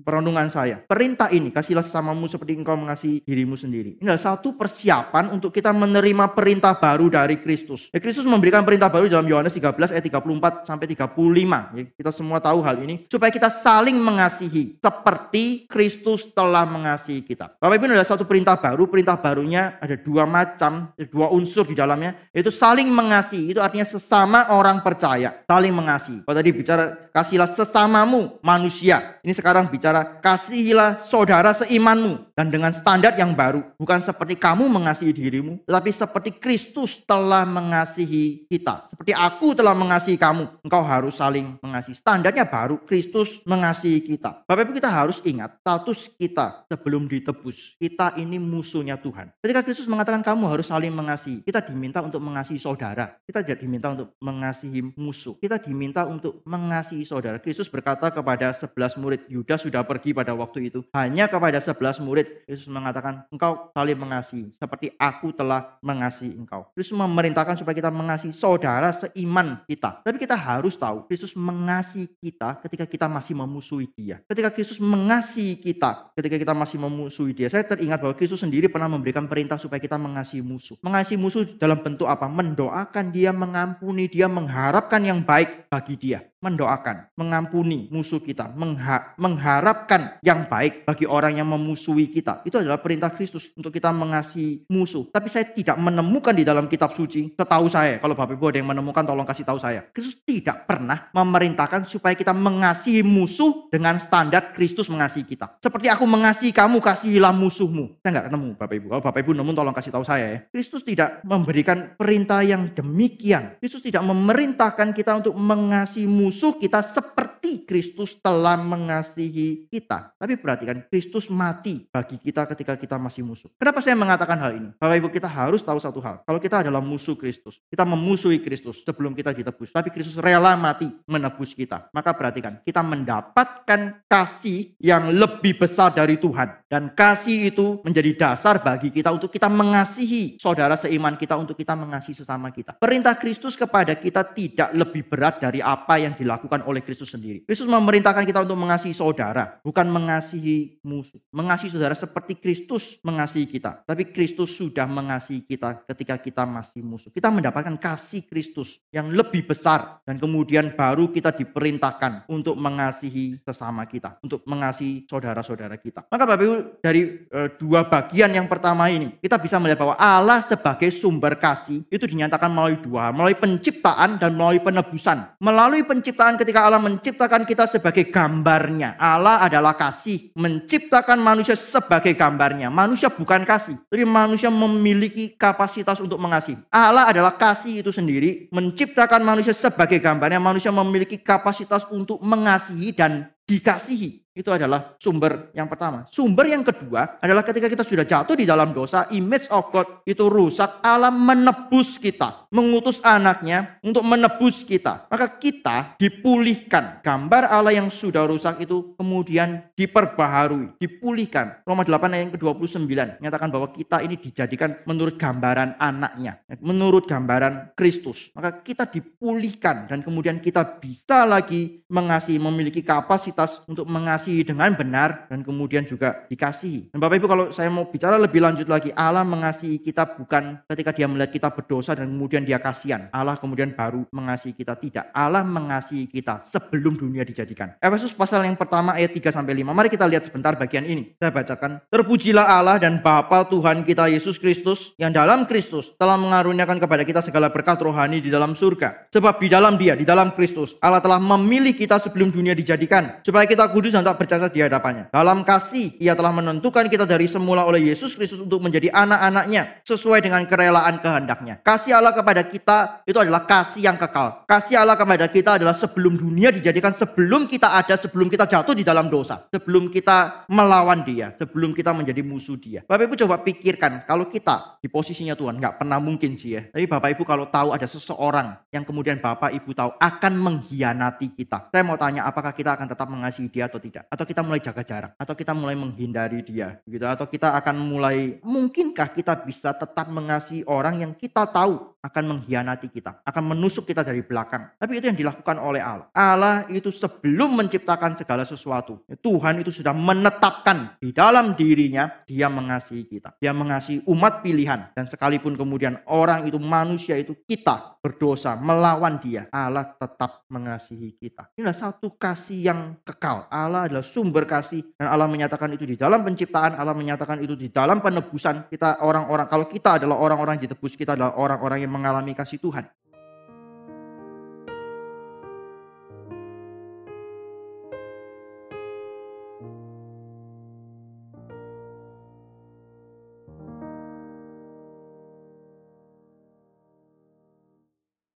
perenungan saya. Perintah ini, kasihlah sesamamu seperti engkau mengasihi dirimu sendiri. Ini adalah satu persiapan untuk kita menerima perintah baru dari Kristus. Ya, Kristus memberikan perintah baru dalam Yohanes 13 ayat 34 sampai 35. Ya, kita semua tahu hal ini. Supaya kita saling mengasihi. Seperti Kristus telah mengasihi kita. Bapak Ibu ini adalah satu perintah baru. Perintah barunya ada dua macam, dua unsur di dalamnya. Yaitu saling mengasihi. Itu artinya sesama orang percaya. Saling mengasihi. Kalau tadi bicara kasihlah sesamamu manusia. Ini sekarang bicara kasihilah saudara seimanmu dan dengan standar yang baru, bukan seperti kamu mengasihi dirimu, tetapi seperti Kristus telah mengasihi kita. Seperti aku telah mengasihi kamu, engkau harus saling mengasihi. Standarnya baru, Kristus mengasihi kita. Bapak Ibu kita harus ingat status kita sebelum ditebus. Kita ini musuhnya Tuhan. Ketika Kristus mengatakan kamu harus saling mengasihi, kita diminta untuk mengasihi saudara. Kita tidak diminta untuk mengasihi musuh. Kita diminta untuk mengasihi saudara. Kristus berkata kepada 11 murid, Yudas sudah pergi pada waktu itu. Hanya kepada 11 murid, Yesus mengatakan, engkau saling mengasihi. Seperti aku telah mengasihi engkau. Kristus memerintahkan supaya kita mengasihi saudara seiman kita. Tapi kita harus tahu, Kristus mengasihi kita ketika kita masih memusuhi dia. Ketika Kristus mengasihi kita, ketika kita masih memusuhi dia. Saya teringat bahwa Kristus sendiri pernah memberikan perintah supaya kita mengasihi musuh. Mengasihi musuh dalam bentuk apa? Mendoakan dia, mengampuni dia, mengharapkan yang baik bagi dia mendoakan, mengampuni musuh kita, mengha mengharapkan yang baik bagi orang yang memusuhi kita. Itu adalah perintah Kristus untuk kita mengasihi musuh. Tapi saya tidak menemukan di dalam kitab suci, setahu saya, kalau Bapak Ibu ada yang menemukan tolong kasih tahu saya. Kristus tidak pernah memerintahkan supaya kita mengasihi musuh dengan standar Kristus mengasihi kita. Seperti aku mengasihi kamu, kasihilah musuhmu. Saya nggak ketemu Bapak Ibu. Kalau Bapak Ibu nemu tolong kasih tahu saya ya. Kristus tidak memberikan perintah yang demikian. Kristus tidak memerintahkan kita untuk mengasihi musuh musuh kita seperti Kristus telah mengasihi kita. Tapi perhatikan, Kristus mati bagi kita ketika kita masih musuh. Kenapa saya mengatakan hal ini? Bapak Ibu kita harus tahu satu hal. Kalau kita adalah musuh Kristus, kita memusuhi Kristus sebelum kita ditebus. Tapi Kristus rela mati menebus kita. Maka perhatikan, kita mendapatkan kasih yang lebih besar dari Tuhan. Dan kasih itu menjadi dasar bagi kita untuk kita mengasihi saudara seiman kita, untuk kita mengasihi sesama kita. Perintah Kristus kepada kita tidak lebih berat dari apa yang dilakukan oleh Kristus sendiri. Kristus memerintahkan kita untuk mengasihi saudara, bukan mengasihi musuh. Mengasihi saudara seperti Kristus mengasihi kita. Tapi Kristus sudah mengasihi kita ketika kita masih musuh. Kita mendapatkan kasih Kristus yang lebih besar dan kemudian baru kita diperintahkan untuk mengasihi sesama kita, untuk mengasihi saudara-saudara kita. Maka Bapak Ibu dari e, dua bagian yang pertama ini, kita bisa melihat bahwa Allah sebagai sumber kasih itu dinyatakan melalui dua melalui penciptaan dan melalui penebusan. Melalui penciptaan penciptaan ketika Allah menciptakan kita sebagai gambarnya. Allah adalah kasih. Menciptakan manusia sebagai gambarnya. Manusia bukan kasih. Tapi manusia memiliki kapasitas untuk mengasihi. Allah adalah kasih itu sendiri. Menciptakan manusia sebagai gambarnya. Manusia memiliki kapasitas untuk mengasihi dan dikasihi. Itu adalah sumber yang pertama. Sumber yang kedua adalah ketika kita sudah jatuh di dalam dosa, image of God itu rusak, Allah menebus kita, mengutus anaknya untuk menebus kita. Maka kita dipulihkan. Gambar Allah yang sudah rusak itu kemudian diperbaharui, dipulihkan. Roma 8 ayat ke-29 menyatakan bahwa kita ini dijadikan menurut gambaran anaknya, menurut gambaran Kristus. Maka kita dipulihkan dan kemudian kita bisa lagi mengasihi, memiliki kapasitas untuk mengasihi dengan benar dan kemudian juga dikasihi. Dan Bapak Ibu kalau saya mau bicara lebih lanjut lagi, Allah mengasihi kita bukan ketika dia melihat kita berdosa dan kemudian dia kasihan. Allah kemudian baru mengasihi kita tidak. Allah mengasihi kita sebelum dunia dijadikan. Efesus pasal yang pertama ayat 3 sampai 5. Mari kita lihat sebentar bagian ini. Saya bacakan. Terpujilah Allah dan Bapa Tuhan kita Yesus Kristus yang dalam Kristus telah mengaruniakan kepada kita segala berkat rohani di dalam surga. Sebab di dalam Dia, di dalam Kristus, Allah telah memilih kita sebelum dunia dijadikan supaya kita kudus dan tak bercacat di hadapannya. Dalam kasih, ia telah menentukan kita dari semula oleh Yesus Kristus untuk menjadi anak-anaknya sesuai dengan kerelaan kehendaknya. Kasih Allah kepada kita itu adalah kasih yang kekal. Kasih Allah kepada kita adalah sebelum dunia dijadikan, sebelum kita ada, sebelum kita jatuh di dalam dosa. Sebelum kita melawan dia, sebelum kita menjadi musuh dia. Bapak Ibu coba pikirkan, kalau kita di posisinya Tuhan, nggak pernah mungkin sih ya. Tapi Bapak Ibu kalau tahu ada seseorang yang kemudian Bapak Ibu tahu akan mengkhianati kita. Saya mau tanya apakah kita akan tetap mengasihi dia atau tidak? Atau kita mulai jaga jarak? Atau kita mulai menghindari dia? Gitu? Atau kita akan mulai, mungkinkah kita bisa tetap mengasihi orang yang kita tahu akan akan mengkhianati kita, akan menusuk kita dari belakang. Tapi itu yang dilakukan oleh Allah. Allah itu sebelum menciptakan segala sesuatu, Tuhan itu sudah menetapkan di dalam dirinya dia mengasihi kita. Dia mengasihi umat pilihan dan sekalipun kemudian orang itu manusia itu kita berdosa melawan dia, Allah tetap mengasihi kita. Inilah satu kasih yang kekal. Allah adalah sumber kasih dan Allah menyatakan itu di dalam penciptaan, Allah menyatakan itu di dalam penebusan kita orang-orang. Kalau kita adalah orang-orang ditebus, kita adalah orang-orang yang mengalami kasih Tuhan.